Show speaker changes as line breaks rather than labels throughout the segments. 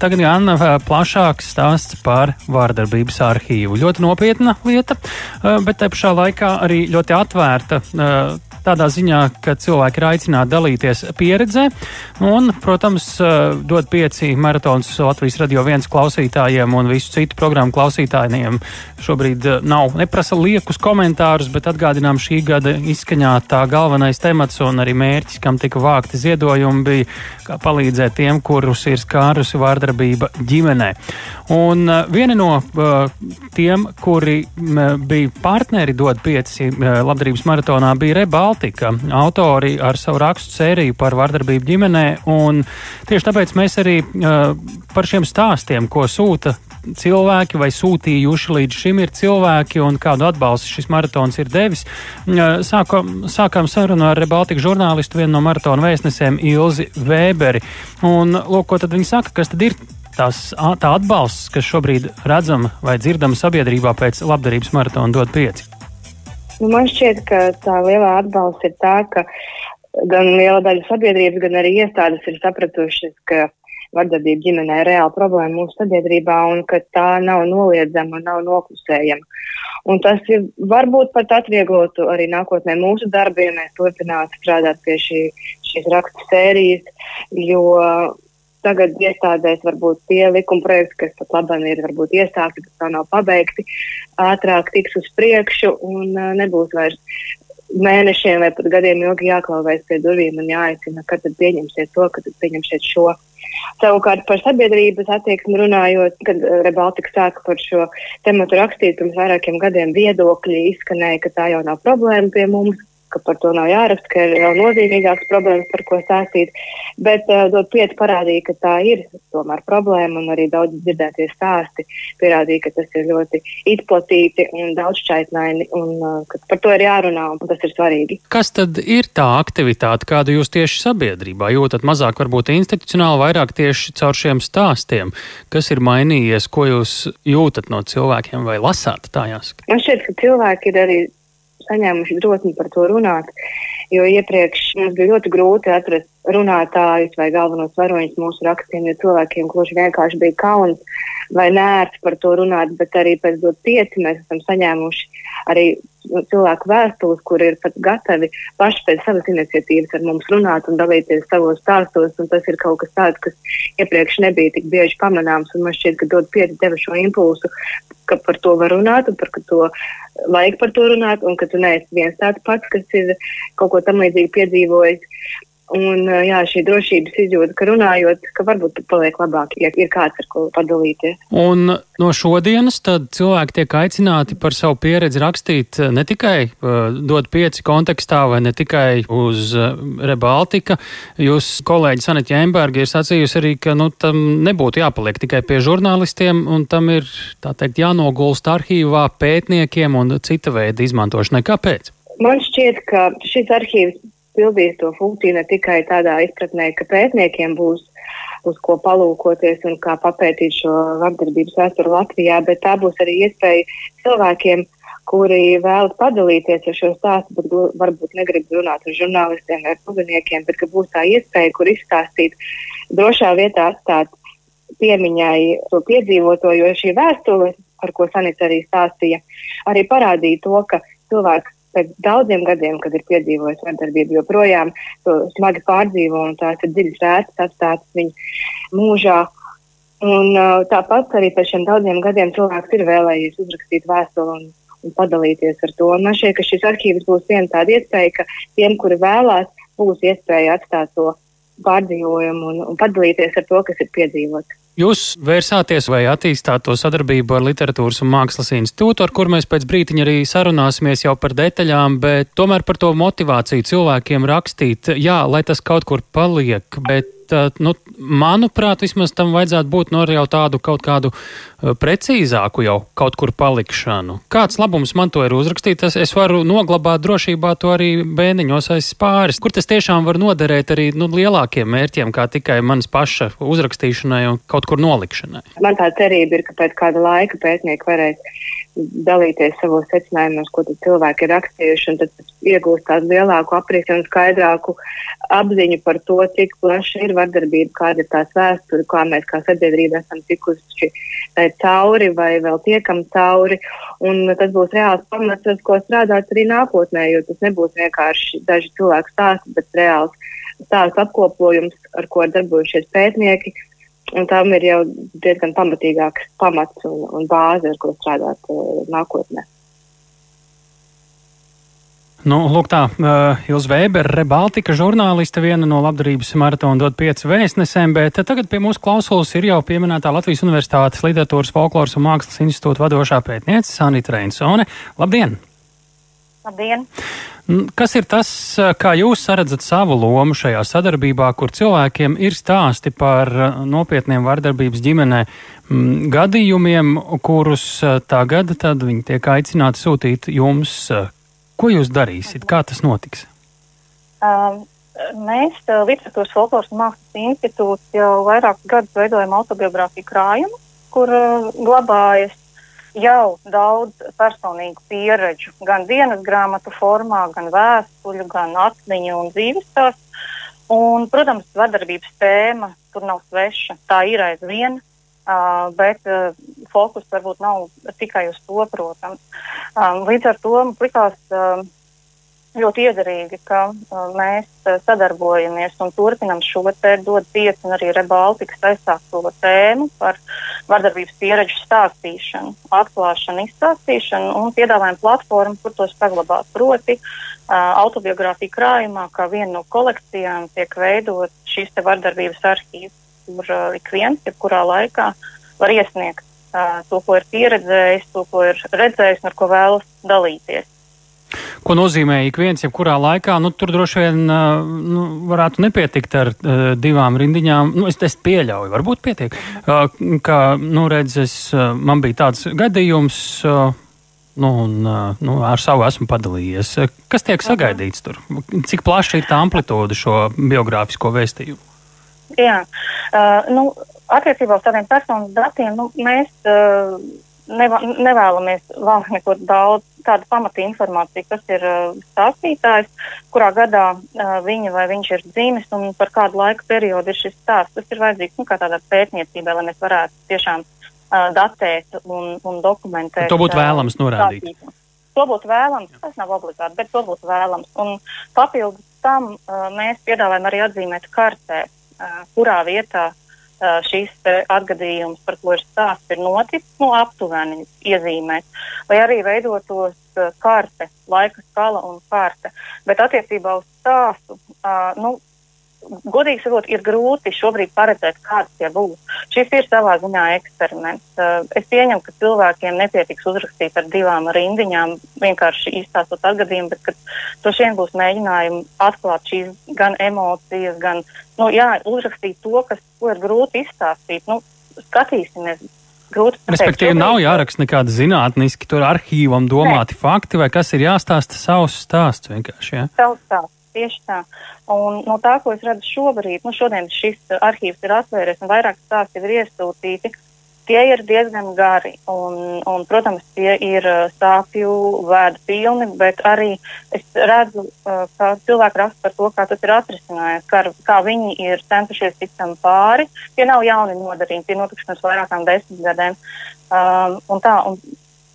tagad gan plašāks stāsts par vārdarbības arhīvu. Ļoti nopietna lieta, bet te pašā laikā arī ļoti atvērta tādā ziņā, ka cilvēki ir aicināti dalīties pieredzē. Un, protams, dod pieci maratons Latvijas radio viens klausītājiem un visu citu programmu klausītājiem. Šobrīd nav neprasa liekus komentārus, bet atgādinām šī gada izskaņā tā galvenais temats un arī mērķis, kam tika vākti ziedojumi, bija kā palīdzēt tiem, kurus ir skārusi vārdarbība ģimenē. Un viena no tiem, kuri bija partneri dod pieci labdarības maratonā, bija Rebā Baltika autori ar savu rakstu sēriju par vardarbību ģimenē. Tieši tāpēc mēs arī uh, par šiem stāstiem, ko sūta cilvēki vai sūtījuši līdz šim ir cilvēki un kādu atbalstu šis maratons ir devis. Sāko, sākām sarunu ar Baltiku žurnālistu, vienu no maratona vēstnesēm Ilzi Vēberi. Un, lūk, ko tad viņi saka, kas tad ir tās, tā atbalsts, kas šobrīd redzam vai dzirdam sabiedrībā pēc labdarības maratona dod pieci?
Nu, man šķiet, ka tā lielā atbalsta ir tā, ka gan liela daļa sabiedrības, gan arī iestādes ir sapratušas, ka vardarbība ģimenē ir reāla problēma mūsu sabiedrībā un ka tā nav noliedzama un nav noklusējama. Un tas ir, varbūt pat atvieglotu arī nākotnē mūsu darbu, ja mēs turpinātu strādāt pie šī, šīs rakstu sērijas, jo tagad iestādēs varbūt tie likuma projekti, kas pat labam ir varbūt iesākti, bet vēl nav pabeigti, ātrāk tiks uz priekšu un uh, nebūs vairs mēnešiem vai pat gadiem ilgi jāklauvēs pie durvīm un jāaicina, kad tad pieņemsiet to, kad tad pieņemsiet šo. Savukārt par sabiedrības attieksmi runājot, kad Rebaltika sāka par šo tematu rakstīt pirms vairākiem gadiem, viedokļi izskanēja, ka tā jau nav problēma pie mums, ka par to nav jāraksta, ka ir vēl nozīmīgākas problēmas, par ko stāstīt. Bet uh, dot pieci parādīja, ka tā ir tomēr problēma, un arī daudz dzirdētie stāsti pierādīja, ka tas ir ļoti izplatīti un daudzšķaitnaini, un uh, ka par to ir jārunā, un tas ir svarīgi.
Kas tad ir tā aktivitāte, kādu jūs tieši sabiedrībā jūtat? Mazāk varbūt institucionāli, vairāk tieši caur šiem stāstiem. Kas ir mainījies, ko jūs jūtat no cilvēkiem vai lasāt tā jāsaka?
Man šķiet, ka cilvēki ir arī saņēmuši drosmi par to runāt. Jo iepriekš mums bija ļoti grūti atrast runātājus vai galvenos varoņus mūsu rakstiem, jo cilvēkiem gluži vienkārši bija kauns vai nērts par to runāt, bet arī pēc dot pieci mēs esam saņēmuši arī cilvēku vēstules, kur ir pat gatavi paši pēc savas iniciatīvas ar mums runāt un dalīties savos stāstos. Tas ir kaut kas tāds, kas iepriekš nebija tik bieži pamanāms. Man šķiet, ka dod pieci deva šo impulsu, ka par to var runāt un par to vajag par to runāt, un ka tu neesi viens tāds pats, kas ir kaut ko tam līdzīgu piedzīvojis. Un jā, šī drošības izjūta, ka runājot, ka varbūt paliek labāk, ja ir kāds ar ko padalīties.
Un no šodienas tad cilvēki tiek aicināti par savu pieredzi rakstīt ne tikai uh, dot pieci kontekstā vai ne tikai uz uh, Rebaltika. Jūs kolēģi Sanita Jemberga ir sacījusi arī, ka nu, tam nebūtu jāpaliek tikai pie žurnālistiem un tam ir, tā teikt, jānogulst arhīvā pētniekiem un cita veida izmantošanai. Kāpēc?
Man šķiet, ka šis arhīvs pildīs to funkciju ne tikai tādā izpratnē, ka pētniekiem būs uz ko palūkoties un kā papētīt šo vardarbības vēsturi Latvijā, bet tā būs arī iespēja cilvēkiem, kuri vēlas padalīties ar šo stāstu, bet varbūt negrib runāt ar žurnālistiem vai publiniekiem, bet ka būs tā iespēja, kur izstāstīt drošā vietā atstāt piemiņai to piedzīvoto, jo šī vēstule, par ko Sanita arī stāstīja, arī parādīja to, ka cilvēks pēc daudziem gadiem, kad ir piedzīvojis vardarbību, joprojām to smagi pārdzīvo un tās ir dziļas rētas atstātas viņa mūžā. Un, uh, tāpat arī pēc šiem daudziem gadiem cilvēks ir vēlējies uzrakstīt vēstuli un, un padalīties ar to. Un man šķiet, ka šis arhīvs būs viena tāda iespēja, ka tiem, kuri vēlās, būs iespēja atstāt to pārdzīvojumu un, un padalīties ar to, kas ir piedzīvots.
Jūs vērsāties vai attīstāt to sadarbību ar Literatūras un Mākslas institūtu, ar kur mēs pēc brītiņa arī sarunāsimies jau par detaļām, bet tomēr par to motivāciju cilvēkiem rakstīt, jā, lai tas kaut kur paliek, bet nu, manuprāt, vismaz tam vajadzētu būt no jau tādu kaut kādu precīzāku jau kaut kur palikšanu. Kāds labums man to ir uzrakstīt? Es, es varu noglabāt drošībā to arī bēniņos aiz spāris, kur tas tiešām var noderēt arī nu, lielākiem mērķiem, kā tikai manas paša uzrakstīšanai un kaut kur nolikšanai.
Man tā cerība ir, ka pēc kāda laika pētnieki varēs dalīties savos secinājumos, ko cilvēki ir rakstījuši, un tad iegūst tādu lielāku aprīti un skaidrāku apziņu par to, cik plaša ir vardarbība, kāda ir tās vēsture, kā mēs kā sabiedrība esam tikuši tai cauri vai vēl tiekam cauri. Un tas būs reāls pamats, uz ko strādāt arī nākotnē, jo tas nebūs vienkārši daži cilvēku stāsti, bet reāls stāstu apkopojums, ar ko darbojušies pētnieki Un tam ir jau diezgan pamatīgāks pamats un, un bāze, ar ko strādāt uh, nākotnē.
Nu, lūk, tā uh, Ilza Vēbera, Rebaltika žurnāliste, viena no labdarības maratona dod pieci vēstnesēm, bet tagad pie mūsu klausulas ir jau pieminētā Latvijas Universitātes literatūras, folkloras un mākslas institūta vadošā pētniece Sanita Reinsone. Labdien!
Labdien!
Kas ir tas, kā jūs redzat savu lomu šajā sadarbībā, kur cilvēkiem ir stāsti par nopietniem vardarbības ģimenē gadījumiem, kurus tagad viņi tiek aicināti sūtīt jums? Ko jūs darīsiet? Kā tas notiks?
Um, mēs, Literatūras folkloras mākslas institūts, jau vairākus gadus veidojam autobiogrāfiju krājumu, kur glabājas jau daudz personīgu pieredžu, gan dienas grāmatu formā, gan vēstuļu, gan atmiņu un dzīves stāstu. Un, protams, vardarbības tēma tur nav sveša. Tā ir aizvien, uh, bet uh, fokus varbūt nav tikai uz to, protams. Um, līdz ar to man likās. Uh, ļoti iederīgi, ka uh, mēs uh, sadarbojamies un turpinam šo te dod pieci un arī Rebaltikas aizsākto tēmu par vardarbības pieredžu stāstīšanu, atklāšanu, izstāstīšanu un piedāvājam platformu, kur tos saglabāt. Proti, uh, autobiogrāfija krājumā, kā viena no kolekcijām, tiek veidot šīs te vardarbības arhīvs, kur ik viens, jebkurā laikā var iesniegt to, ko ir pieredzējis, to, ko ir redzējis un ar ko vēlas dalīties.
Ko nozīmē ik viens, jebkurā laikā? Nu, tur droši vien nu, varētu nepietikt ar uh, divām rindiņām. Nu, es, es pieļauju, varbūt pietiek. Uh, ka, nu, redz, es, uh, man bija tāds gadījums. Uh, Nu, un, nu, ar savu esmu padalījies. Kas tiek sagaidīts tur? Cik plaša ir tā amplitūda šo biogrāfisko vēstījumu?
Jā, uh, nu, attiecībā uz tādiem personas datiem nu, mēs uh, neva, nevēlamies vēl neko daudz tādu pamatu informāciju, kas ir uh, stāstītājs, kurā gadā uh, viņa vai viņš ir dzīves un par kādu laika periodu ir šis stāsts. Tas ir vajadzīgs nu, kā tādā pētniecībā, lai mēs varētu tiešām uh, datēt un, un dokumentēt.
To būtu vēlams norādīt.
Stāstību. To būtu vēlams, tas nav obligāti, bet to būtu vēlams. Un papildus tam uh, mēs piedāvājam arī atzīmēt kartē, uh, kurā vietā šīs atgadījums, par ko ir stāsts, ir noticis, nu, aptuveni iezīmēt, vai arī veidotos karte, laika skala un karte. Bet attiecībā uz stāstu, nu, godīgi sakot, ir grūti šobrīd paredzēt, kāds tie būs. Šis ir savā ziņā eksperiments. Uh, es pieņemu, ka cilvēkiem nepietiks uzrakstīt ar divām rindiņām, vienkārši izstāstot atgadījumu, bet to šiem būs mēģinājumi atklāt šīs gan emocijas, gan, nu, jā, uzrakstīt to, kas, ko ir grūti izstāstīt. Nu, skatīsimies.
Respektīvi, nav jāraksta nekāda zinātniski, tur arhīvam domāti ne. fakti, vai kas ir jāstāsta savs stāsts vienkārši. Ja?
Savs stāsts. Tieši tā. Un no tā, ko es redzu šobrīd, nu šodien šis arhīvs ir atvērts un vairāk stāsti ir iesūtīti, tie ir diezgan gari. Un, un, protams, tie ir sāpju vēdu pilni, bet arī es redzu, ka cilvēki raksta par to, kā tas ir atrisinājies, kā, kā viņi ir centušies tikt tam pāri. Tie nav jauni nodarījumi, tie notikuši pirms vairākām desmit gadiem. Um, un tā, un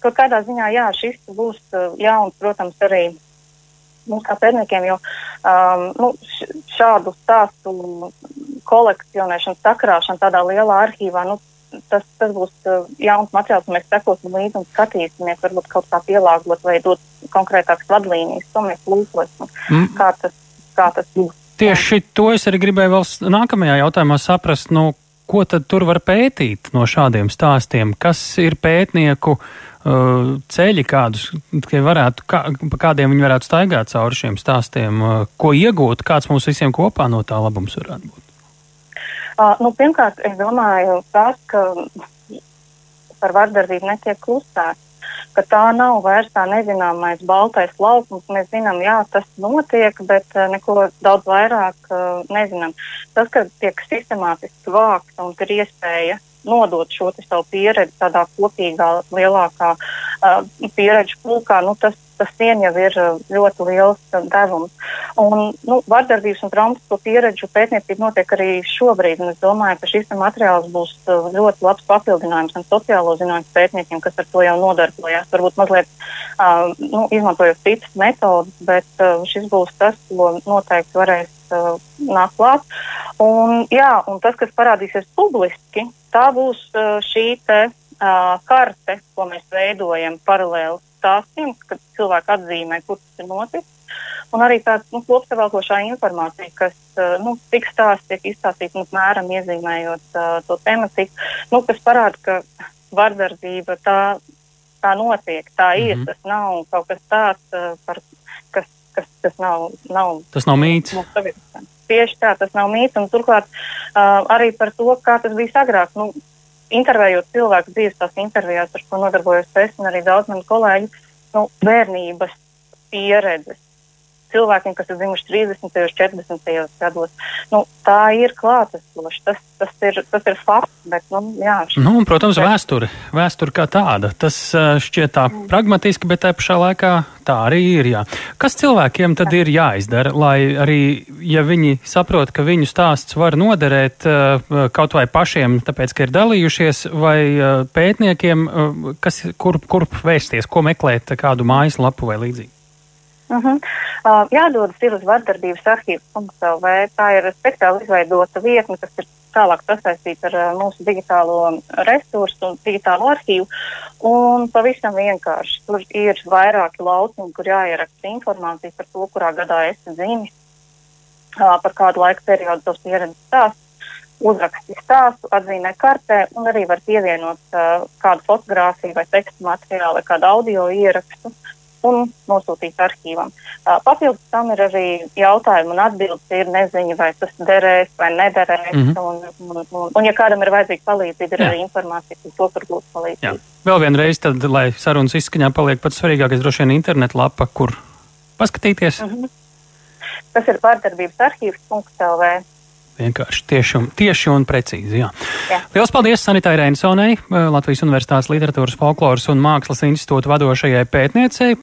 kaut kādā ziņā, jā, šis būs jauns, protams, arī mums kā pētniekiem, jo um, nu, šādu stāstu kolekcionēšanu, sakrāšanu tādā lielā arhīvā, nu, tas, tas būs uh, jauns materiāls, un mēs sekosim līdzi un skatīsimies, varbūt kaut kā pielāgot vai dot konkrētākas vadlīnijas, to mēs lūkosim, mm. kā, tas, kā tas būs.
Tieši to es arī gribēju vēl nākamajā jautājumā saprast, nu, ko tad tur var pētīt no šādiem stāstiem, kas ir pētnieku ceļi, kādus varētu, kā, pa kādiem viņi varētu staigāt cauri šiem stāstiem, uh, ko iegūt, kāds mums visiem kopā no tā labums varētu būt?
Uh, nu, pirmkārt, es domāju, tas, ka par vardarbību netiek klusēts, ka tā nav vairs tā nezināmais baltais laukums. Mēs zinām, jā, tas notiek, bet uh, neko daudz vairāk uh, nezinām. Tas, ka tiek sistemātiski vākts un ir iespēja nodot šo savu pieredzi tādā kopīgā, lielākā uh, pieredžu pulkā, nu, tas, tas vien jau ir ļoti liels devums. Un, nu, vardarbības un traumatisko pieredžu pētniecība notiek arī šobrīd, es domāju, ka šis materiāls būs ļoti labs papildinājums gan sociālo zinātņu pētniekiem, kas ar to jau nodarbojās, varbūt mazliet uh, nu, izmantojot citas metodas, bet uh, šis būs tas, ko noteikti varēs uh, nākt klāt. Un, jā, un tas, kas parādīsies publiski, tā būs uh, šī te, uh, karte, ko mēs veidojam paralēli stāstiem, kad cilvēki atzīmē, kur tas ir noticis. Un arī tāda nu, kopsavilkošā informācija, kas uh, nu, tik stāsts tiek izstāstīta, nu, mēram iezīmējot uh, to tematiku, nu, kas parāda, ka vardarbība tā, tā notiek, tā ir. Mm -hmm. Tas nav kaut kas tāds, uh, par, kas, kas, nav, nav.
Tas nav mīts.
Tieši tā, tas nav mīts. Un turklāt uh, arī par to, kā tas bija agrāk. Nu, intervējot cilvēku dzīves tās intervijās, ar ko nodarbojos es un arī daudz mani kolēģi, nu, bērnības pieredzes cilvēkiem, kas ir dzimuši 30. un 40. gados. Nu, tā ir klātesoša, tas, tas, ir, tas ir fakts. Bet, nu, jā, šis,
nu, protams, vēsture, vēsture kā tāda. Tas šķiet tā mm. pragmatiski, bet tā pašā laikā tā arī ir. Jā. Kas cilvēkiem tad ir jāizdara, lai arī, ja viņi saprot, ka viņu stāsts var noderēt kaut vai pašiem, tāpēc, ka ir dalījušies, vai pētniekiem, kas, kur, kurp vēsties, ko meklēt, kādu mājaslapu vai līdzīgi?
Uh -huh. uh, jādodas ir uz vardarbības arhīvs.lv. Tā ir speciāli izveidota vietne, kas ir tālāk sasaistīta ar uh, mūsu digitālo resursu un digitālo arhīvu. Un pavisam vienkārši tur ir vairāki lauciņi, kur jāieraksta informācija par to, kurā gadā esi dzimis, uh, par kādu laika periodu tos pieredzes stāsts. Uzraksti stāstu, atzīmē kartē un arī var pievienot uh, kādu fotografiju vai tekstu materiālu vai kādu audio ierakstu. Uh, un nosūtīts arhīvam. Papildus tam ir arī jautājumi un atbildes, ir neziņa, vai tas derēs vai nederēs. Mm -hmm. un, un, un, un, ja kādam ir vajadzīga palīdzība, ir Jā. arī informācija, par to, kur gūt palīdzību. Jā.
Vēl vienreiz, tad, lai sarunas izskaņā paliek pats svarīgākais, droši vien internetlapa, kur paskatīties. Mm -hmm.
Tas ir pārdarbības arhīvs.lv.
Vienkārši tieši un, tieši un precīzi. Jā. Jā. Lielas paldies Sanitai Reinsonai, Latvijas Universitātes literatūras, folkloras un mākslas institūta vadošajai pētniecei